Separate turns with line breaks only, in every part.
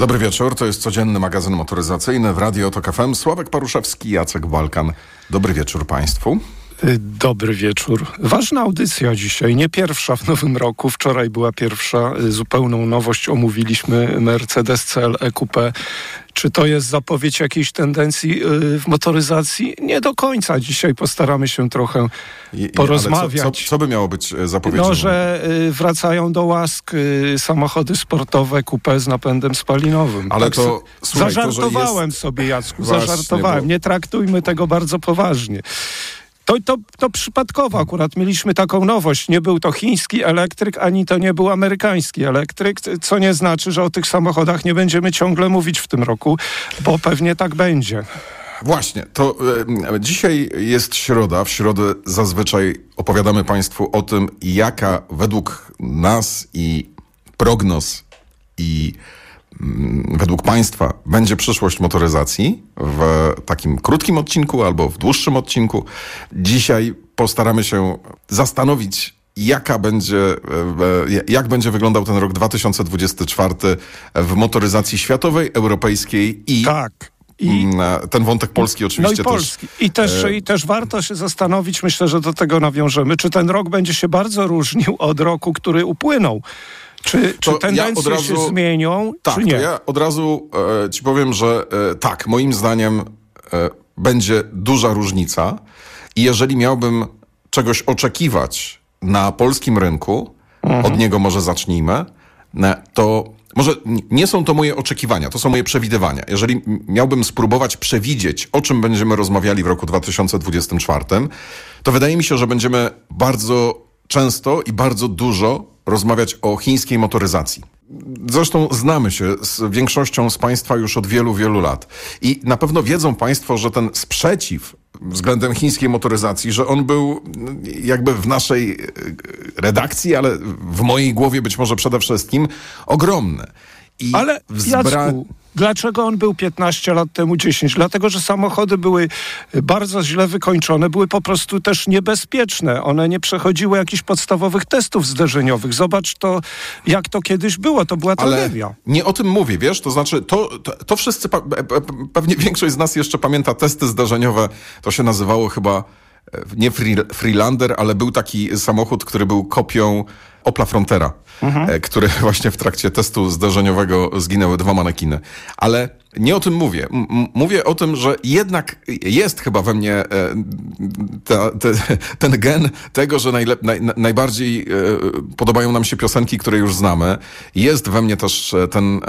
Dobry wieczór, to jest codzienny magazyn motoryzacyjny w Radio Tok FM. Sławek Paruszewski, Jacek Balkan. Dobry wieczór Państwu.
Y, dobry wieczór. Ważna audycja dzisiaj, nie pierwsza w nowym roku. Wczoraj była pierwsza, y, zupełną nowość. Omówiliśmy Mercedes CLE Coupe. Czy to jest zapowiedź jakiejś tendencji y, w motoryzacji? Nie do końca. Dzisiaj postaramy się trochę porozmawiać.
Co, co, co, by miało być zapowiedzią?
No, że wracają do łask samochody sportowe coupe z napędem spalinowym.
Ale tak to...
Słuchaj, zażartowałem to, jest... sobie, Jacku, Właśnie, zażartowałem. Bo... Nie traktujmy tego bardzo poważnie. To, to, to przypadkowo akurat mieliśmy taką nowość. Nie był to chiński elektryk, ani to nie był amerykański elektryk, co nie znaczy, że o tych samochodach nie będziemy ciągle mówić w tym roku, bo pewnie tak będzie.
Właśnie, to e, dzisiaj jest środa. W środę zazwyczaj opowiadamy Państwu o tym, jaka według nas i prognoz i według Państwa będzie przyszłość motoryzacji w takim krótkim odcinku albo w dłuższym odcinku. Dzisiaj postaramy się zastanowić, jaka będzie, e, jak będzie wyglądał ten rok 2024 w motoryzacji światowej, europejskiej i
tak. I,
mm, ten wątek polski oczywiście
no i polski.
też.
I też, e... I też warto się zastanowić, myślę, że do tego nawiążemy, czy ten rok będzie się bardzo różnił od roku, który upłynął. Czy, czy tendencje ja razu, się zmienią,
tak,
czy nie?
ja od razu e, ci powiem, że e, tak, moim zdaniem e, będzie duża różnica i jeżeli miałbym czegoś oczekiwać na polskim rynku, mhm. od niego może zacznijmy, to może nie są to moje oczekiwania, to są moje przewidywania. Jeżeli miałbym spróbować przewidzieć, o czym będziemy rozmawiali w roku 2024, to wydaje mi się, że będziemy bardzo często i bardzo dużo rozmawiać o chińskiej motoryzacji. Zresztą znamy się z większością z Państwa już od wielu, wielu lat. I na pewno wiedzą Państwo, że ten sprzeciw względem chińskiej motoryzacji, że on był jakby w naszej redakcji, ale w mojej głowie być może przede wszystkim ogromny.
I ale wzbra... Jacku, Dlaczego on był 15 lat temu 10? Dlatego, że samochody były bardzo źle wykończone, były po prostu też niebezpieczne. One nie przechodziły jakichś podstawowych testów zderzeniowych. Zobacz to, jak to kiedyś było. To była Ale tragedia.
Nie o tym mówię, wiesz? To znaczy, to, to, to wszyscy, pewnie większość z nas jeszcze pamięta testy zderzeniowe. To się nazywało chyba e, nie Freelander, ale był taki samochód, który był kopią Opla Frontera, mhm. który właśnie w trakcie testu zdarzeniowego zginęły dwa manekiny. Ale nie o tym mówię. M mówię o tym, że jednak jest chyba we mnie e, ta, te, ten gen tego, że naj, najbardziej e, podobają nam się piosenki, które już znamy. Jest we mnie też ten,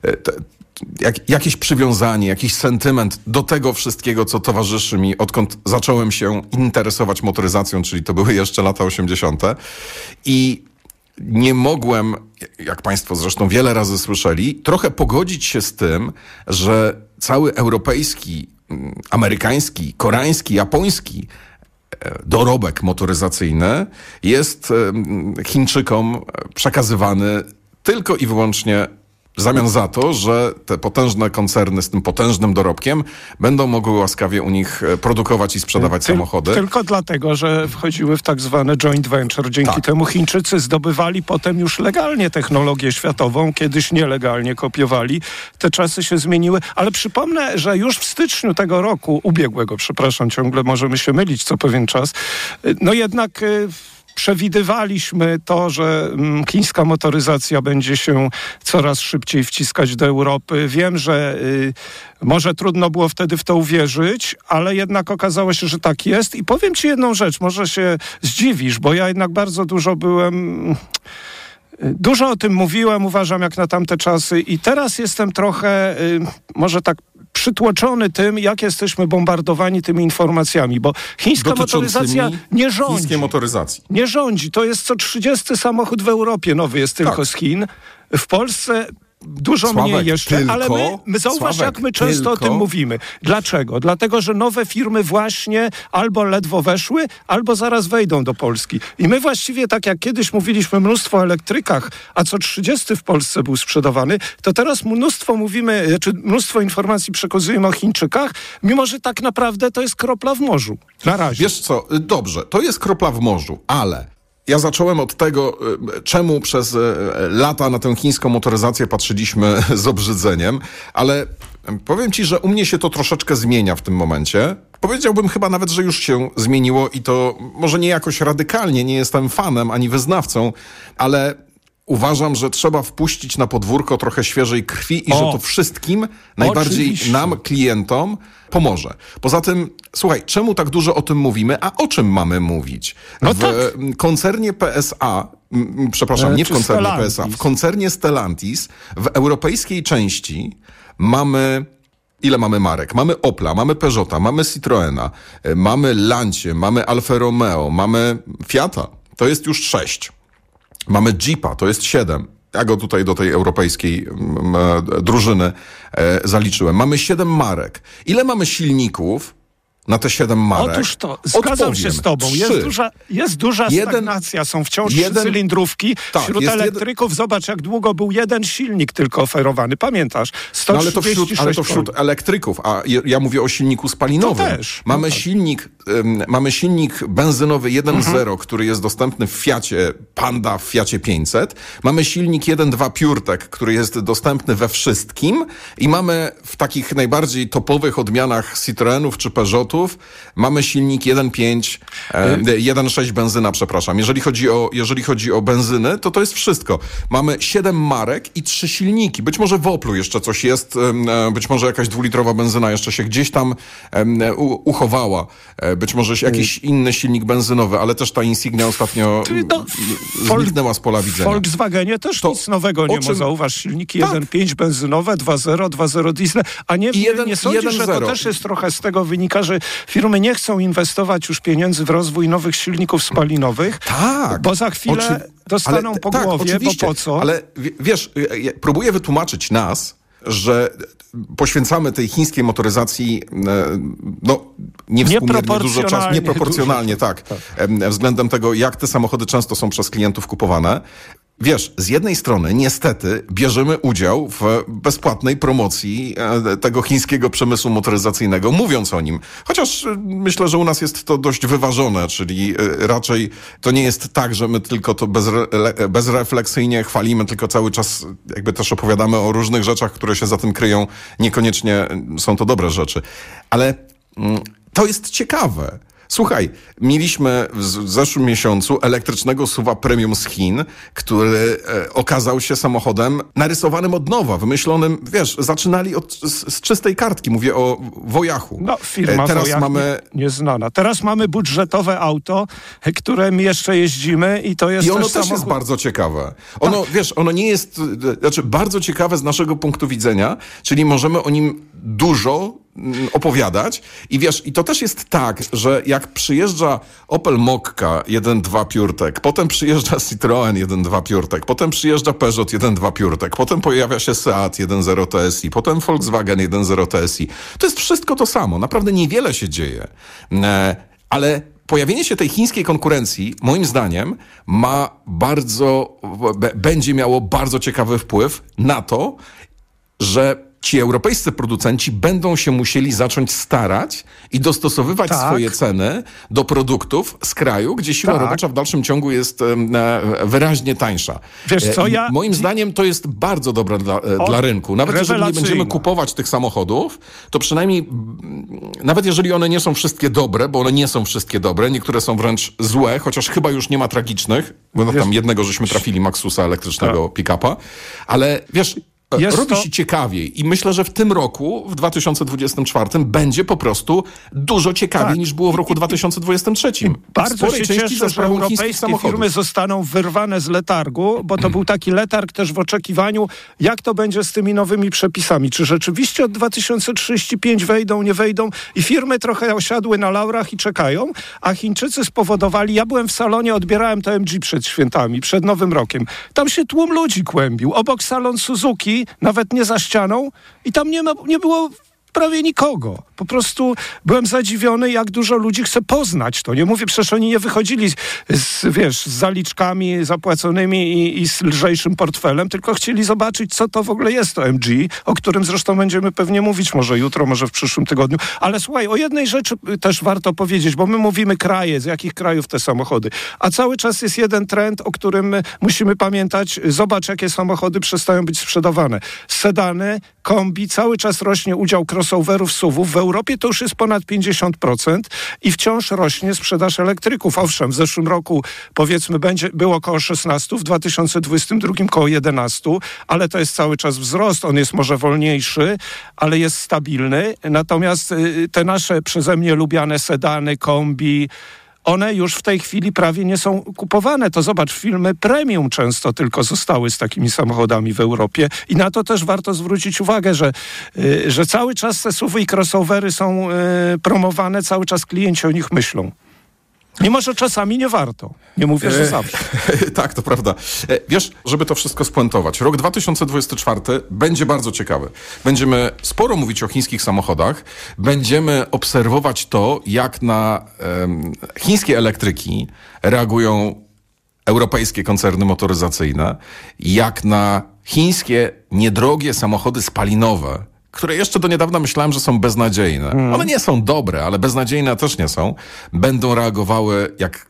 te, jak, jakieś przywiązanie, jakiś sentyment do tego wszystkiego, co towarzyszy mi, odkąd zacząłem się interesować motoryzacją, czyli to były jeszcze lata 80. I nie mogłem, jak Państwo zresztą wiele razy słyszeli, trochę pogodzić się z tym, że cały europejski, mm, amerykański, koreański, japoński e, dorobek motoryzacyjny jest Chińczykom przekazywany tylko i wyłącznie w zamian za to, że te potężne koncerny z tym potężnym dorobkiem będą mogły łaskawie u nich e, produkować i sprzedawać samochody.
Tylko dlatego, że wchodziły w tak zwane joint venture. Dzięki tak. temu Chińczycy zdobywali potem już legalnie technologię światową, kiedyś nielegalnie kopiowali. Te czasy się zmieniły, ale przypomnę, że już w styczniu tego roku, ubiegłego, przepraszam, ciągle możemy się mylić co pewien czas, no jednak e, przewidywaliśmy to, że mm, chińska motoryzacja będzie się coraz szybciej wciskać do Europy. Wiem, że y, może trudno było wtedy w to uwierzyć, ale jednak okazało się, że tak jest. I powiem Ci jedną rzecz, może się zdziwisz, bo ja jednak bardzo dużo byłem. Dużo o tym mówiłem, uważam, jak na tamte czasy, i teraz jestem trochę, y, może tak przytłoczony tym, jak jesteśmy bombardowani tymi informacjami, bo chińska motoryzacja nie rządzi.
Chińskiej motoryzacji.
Nie rządzi. To jest co 30 samochód w Europie nowy jest tylko tak. z Chin. W Polsce Dużo Sławek, mniej jeszcze, tylko, ale my, my zauważ, Sławek, jak my często tylko. o tym mówimy. Dlaczego? Dlatego, że nowe firmy właśnie albo ledwo weszły, albo zaraz wejdą do Polski. I my właściwie, tak jak kiedyś mówiliśmy mnóstwo o elektrykach, a co 30 w Polsce był sprzedawany, to teraz mnóstwo mówimy, czy znaczy mnóstwo informacji przekazujemy o Chińczykach, mimo że tak naprawdę to jest kropla w morzu. Na razie.
Wiesz co, dobrze, to jest kropla w morzu, ale ja zacząłem od tego, e, czemu przez lata na tę chińską motoryzację patrzyliśmy z obrzydzeniem, ale powiem ci, że u mnie się to troszeczkę zmienia w tym momencie. Powiedziałbym chyba nawet, że już się zmieniło i to może nie jakoś radykalnie, nie jestem fanem ani wyznawcą, ale uważam, że trzeba wpuścić na podwórko trochę świeżej krwi i o, że to wszystkim, najbardziej oczywiście. nam, klientom, pomoże. Poza tym, słuchaj, czemu tak dużo o tym mówimy, a o czym mamy mówić? No w tak. koncernie PSA, przepraszam, e, nie w koncernie Stellantis. PSA, w koncernie Stellantis, w europejskiej części mamy Ile mamy marek? Mamy Opla, mamy Peugeota, mamy Citroena, e, mamy Lancia, mamy Alfa Romeo, mamy Fiata. To jest już sześć. Mamy Jeepa, to jest siedem. Ja go tutaj do tej europejskiej e, drużyny e, zaliczyłem. Mamy siedem marek. Ile mamy silników? Na te siedem marek.
Otóż to, zgadzam Odpowiem. się z tobą. Jest duża, jest duża jeden, stagnacja, są wciąż jeden, cylindrówki. Tak, wśród elektryków jeden, zobacz, jak długo był jeden silnik tylko oferowany. Pamiętasz? 136 no
ale, to wśród, ale to wśród elektryków, a ja mówię o silniku spalinowym.
To też.
Mamy,
no
silnik, um, mamy silnik benzynowy 1.0, mhm. który jest dostępny w Fiacie Panda, w Fiacie 500. Mamy silnik 1.2 PureTech, który jest dostępny we wszystkim i mamy w takich najbardziej topowych odmianach Citroenów czy Mamy silnik 1.5, 1.6 e, benzyna, przepraszam. Jeżeli chodzi, o, jeżeli chodzi o benzyny, to to jest wszystko. Mamy 7 marek i 3 silniki. Być może w Oplu jeszcze coś jest, e, być może jakaś dwulitrowa benzyna jeszcze się gdzieś tam uchowała. E, być może jakiś inny silnik benzynowy, ale też ta Insignia ostatnio no, zniknęła z pola widzenia.
W Volkswagenie też to nic nowego nie ma. Zauważ, silniki tak. 1.5 benzynowe, 2.0, 2.0 diesel, a nie, jeden, nie sądzisz, że to też jest trochę z tego wynika, że firmy nie chcą inwestować już pieniędzy w rozwój nowych silników spalinowych,
tak,
bo za chwilę oczy... dostaną ale, po tak, głowie, bo po co?
Ale wiesz, próbuję wytłumaczyć nas, że poświęcamy tej chińskiej motoryzacji e, no, niewspółmiernie dużo czasu, nieproporcjonalnie, dużo. tak, tak, względem tego, jak te samochody często są przez klientów kupowane. Wiesz, z jednej strony niestety bierzemy udział w bezpłatnej promocji e, tego chińskiego przemysłu motoryzacyjnego, mówiąc o nim. Chociaż e, myślę, że u nas jest to dość wyważone, czyli e, raczej to nie jest tak, że my tylko to bezre, bezrefleksyjnie chwalimy, tylko cały czas jakby też opowiadamy o różnych rzeczach, które się za tym kryją. Niekoniecznie są to dobre rzeczy. Ale mm, to jest ciekawe Słuchaj, mieliśmy w zeszłym miesiącu elektrycznego suwa premium z Chin, który e, okazał się samochodem narysowanym od nowa, wymyślonym, wiesz, zaczynali od, z, z czystej kartki, mówię o Wojachu.
No, firma e, Teraz Wojach mamy... Nie, nieznana. Teraz mamy budżetowe auto, którym jeszcze jeździmy i to jest
I ono
też,
jest bardzo ciekawe. Ono, tak. wiesz, ono nie jest, znaczy bardzo ciekawe z naszego punktu widzenia, czyli możemy o nim dużo opowiadać. I wiesz, i to też jest tak, że jak przyjeżdża Opel Mokka 1.2 PureTech, potem przyjeżdża Citroen 1.2 PureTech, potem przyjeżdża Peugeot 1.2 PureTech, potem pojawia się Seat 1.0 TSI, potem Volkswagen 1.0 TSI. To jest wszystko to samo. Naprawdę niewiele się dzieje. E, ale pojawienie się tej chińskiej konkurencji, moim zdaniem, ma bardzo, będzie miało bardzo ciekawy wpływ na to, że ci europejscy producenci będą się musieli zacząć starać i dostosowywać tak. swoje ceny do produktów z kraju, gdzie siła tak. robocza w dalszym ciągu jest e, wyraźnie tańsza.
Wiesz co, ja...
Moim zdaniem to jest bardzo dobre dla, e, dla rynku. Nawet jeżeli nie będziemy kupować tych samochodów, to przynajmniej nawet jeżeli one nie są wszystkie dobre, bo one nie są wszystkie dobre, niektóre są wręcz złe, chociaż chyba już nie ma tragicznych, bo wiesz, tam jednego żeśmy trafili Maxusa elektrycznego tak. pick-upa, ale wiesz, jest robi to... się ciekawiej. I myślę, że w tym roku, w 2024, będzie po prostu dużo ciekawiej tak. niż było w roku 2023. I
bardzo się cieszę, że europejskie firmy zostaną wyrwane z letargu, bo to był taki letarg też w oczekiwaniu, jak to będzie z tymi nowymi przepisami. Czy rzeczywiście od 2035 wejdą, nie wejdą? I firmy trochę osiadły na laurach i czekają, a Chińczycy spowodowali, ja byłem w salonie, odbierałem to MG przed świętami, przed Nowym Rokiem. Tam się tłum ludzi kłębił. Obok salon Suzuki, nawet nie za ścianą i tam nie, ma, nie było prawie nikogo. Po prostu byłem zadziwiony, jak dużo ludzi chce poznać to. Nie mówię, przecież oni nie wychodzili z, z wiesz, z zaliczkami zapłaconymi i, i, z lżejszym portfelem, tylko chcieli zobaczyć, co to w ogóle jest to MG, o którym zresztą będziemy pewnie mówić może jutro, może w przyszłym tygodniu. Ale słuchaj, o jednej rzeczy też warto powiedzieć, bo my mówimy kraje, z jakich krajów te samochody, a cały czas jest jeden trend, o którym musimy pamiętać. Zobacz, jakie samochody przestają być sprzedawane. Sedany, kombi, cały czas rośnie udział crossoverów, SUVów. W Europie to już jest ponad 50% i wciąż rośnie sprzedaż elektryków. Owszem, w zeszłym roku powiedzmy będzie, było około 16, w 2022 około 11, ale to jest cały czas wzrost. On jest może wolniejszy, ale jest stabilny. Natomiast y, te nasze przeze mnie lubiane sedany, kombi, one już w tej chwili prawie nie są kupowane. To zobacz, filmy premium często tylko zostały z takimi samochodami w Europie i na to też warto zwrócić uwagę, że, y, że cały czas te SUVy i crossovery są y, promowane, cały czas klienci o nich myślą. Mimo, że czasami nie warto. Nie mówię, że e, zawsze.
tak, to prawda. E, wiesz, żeby to wszystko spuentować, rok 2024 będzie bardzo ciekawy. Będziemy sporo mówić o chińskich samochodach. Będziemy obserwować to, jak na um, chińskie elektryki reagują europejskie koncerny motoryzacyjne, jak na chińskie niedrogie samochody spalinowe które jeszcze do niedawna myślałem, że są beznadziejne. Mm. One nie są dobre, ale beznadziejne też nie są. Będą reagowały, jak,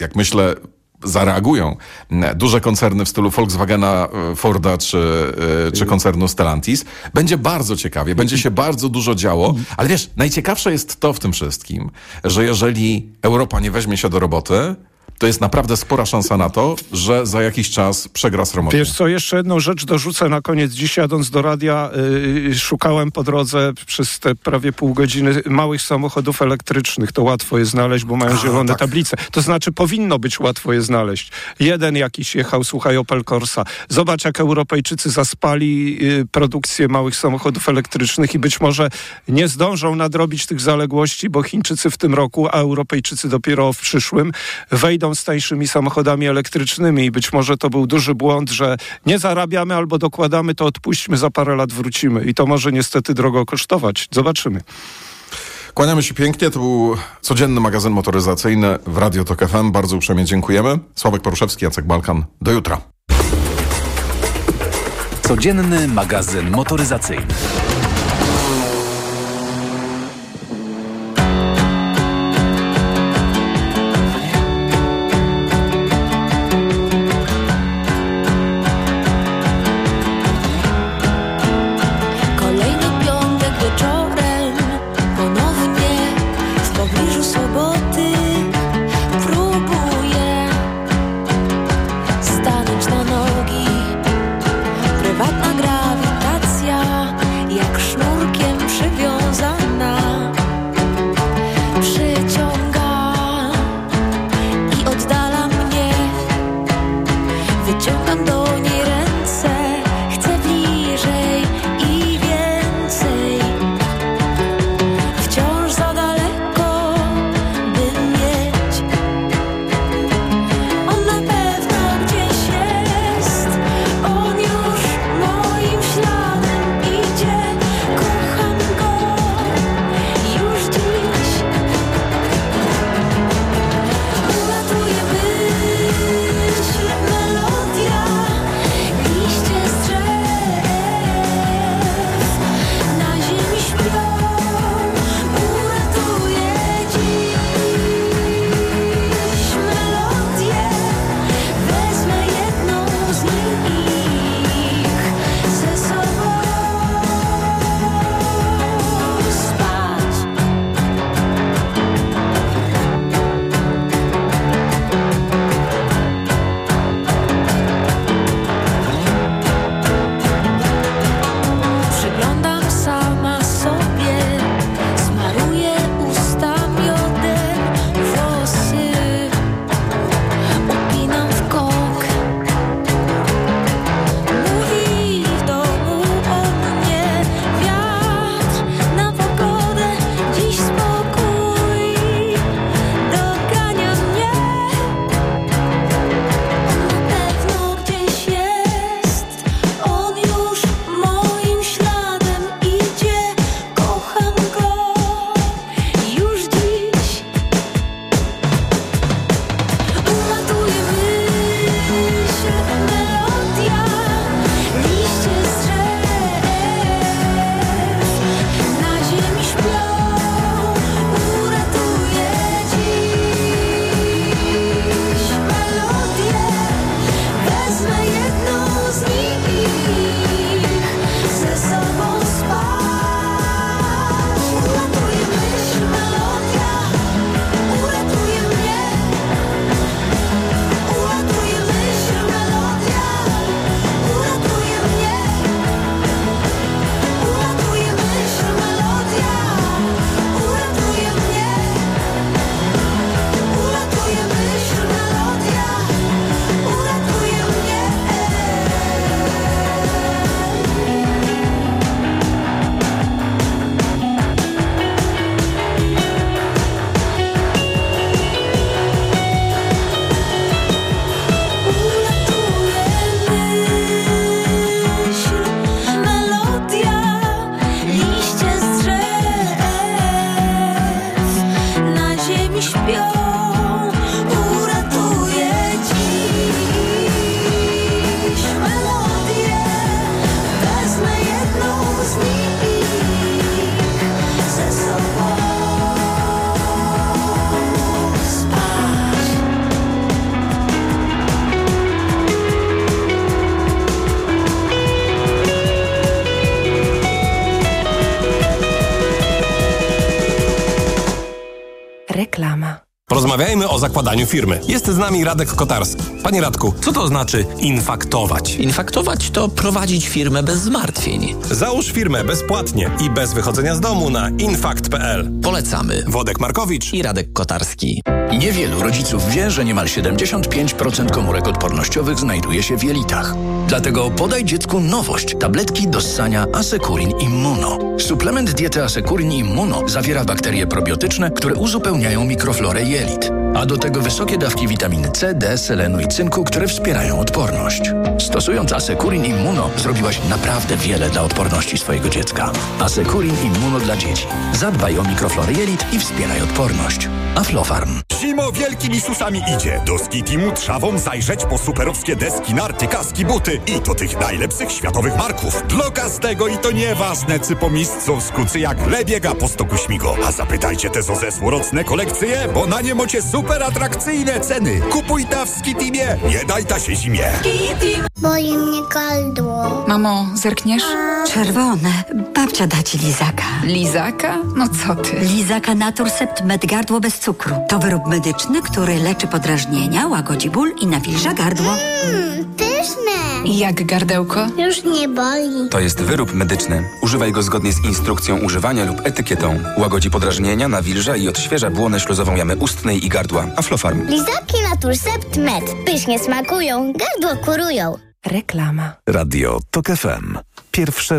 jak myślę, zareagują duże koncerny w stylu Volkswagena, e, Forda czy, e, czy koncernu Stellantis. Będzie bardzo ciekawie, będzie się bardzo dużo działo, ale wiesz, najciekawsze jest to w tym wszystkim, że jeżeli Europa nie weźmie się do roboty, to jest naprawdę spora szansa na to, że za jakiś czas przegra sromocie.
Wiesz co, jeszcze jedną rzecz dorzucę na koniec. Dziś jadąc do radia yy, szukałem po drodze przez te prawie pół godziny małych samochodów elektrycznych. To łatwo je znaleźć, bo mają A, zielone tak. tablice. To znaczy powinno być łatwo je znaleźć. Jeden jakiś jechał, słuchaj, Opel Corsa. Zobacz, jak Europejczycy zaspali yy, produkcję małych samochodów elektrycznych i być może nie zdążą nadrobić tych zaległości, bo Chińczycy w tym roku, a Europejczycy dopiero w przyszłym wejdą z tańszymi samochodami elektrycznymi i być może to był duży błąd, że nie zarabiamy albo dokładamy, to odpuśćmy, za parę lat wrócimy. I to może niestety drogo kosztować. Zobaczymy.
Kłaniamy się pięknie. To był codzienny magazyn motoryzacyjny w Radio Tok FM. Bardzo uprzejmie dziękujemy. Sławek Poruszewski, Jacek Balkan. Do jutra.
Codzienny magazyn motoryzacyjny. Reklama.
Porozmawiajmy o zakładaniu firmy. Jest z nami Radek Kotarski. Panie Radku, co to znaczy infaktować?
Infaktować to prowadzić firmę bez zmartwień.
Załóż firmę bezpłatnie i bez wychodzenia z domu na infakt.pl.
Polecamy.
Wodek Markowicz.
I Radek Kotarski.
Niewielu rodziców wie, że niemal 75% komórek odpornościowych znajduje się w jelitach. Dlatego podaj dziecku nowość. Tabletki do ssania Asekurin Immuno. Suplement diety Asekurin Immuno zawiera bakterie probiotyczne, które uzupełniają mikroflorę jelit. Elit. A do tego wysokie dawki witaminy C, D, selenu i cynku, które wspierają odporność. Stosując Asekurin Immuno zrobiłaś naprawdę wiele dla odporności swojego dziecka. Asekurin Immuno dla dzieci. Zadbaj o mikroflorę jelit i wspieraj odporność. Aflofarm.
Zimo wielkimi susami idzie. Do Skitimu trzawą zajrzeć po superowskie deski, narty, kaski, buty i to tych najlepszych światowych marków. Bloka z tego i to nieważne, czy po miejscu skucy jak le biega po stoku śmigo. A zapytajcie te zo zesłorocne kolekcje, bo na nie mocie atrakcyjne ceny. Kupuj ta w Skitimie, nie daj ta się zimie.
Boli mnie gardło.
Mamo, zerkniesz?
Czerwone. Babcia da ci lizaka.
Lizaka? No co ty?
Lizaka Naturcept Med Gardło bez cukru. To wyrób medyczny, który leczy podrażnienia, łagodzi ból i nawilża gardło.
Mmm, pyszne.
Jak gardełko?
Już nie boli.
To jest wyrób medyczny. Używaj go zgodnie z instrukcją używania lub etykietą. Łagodzi podrażnienia, nawilża i odświeża błonę śluzową jamy ustnej i gardła. Aflofarm.
Lizaki Naturcept Med. Pysznie smakują, gardło kurują.
Reklama.
Radio TOK FM. Pierwsze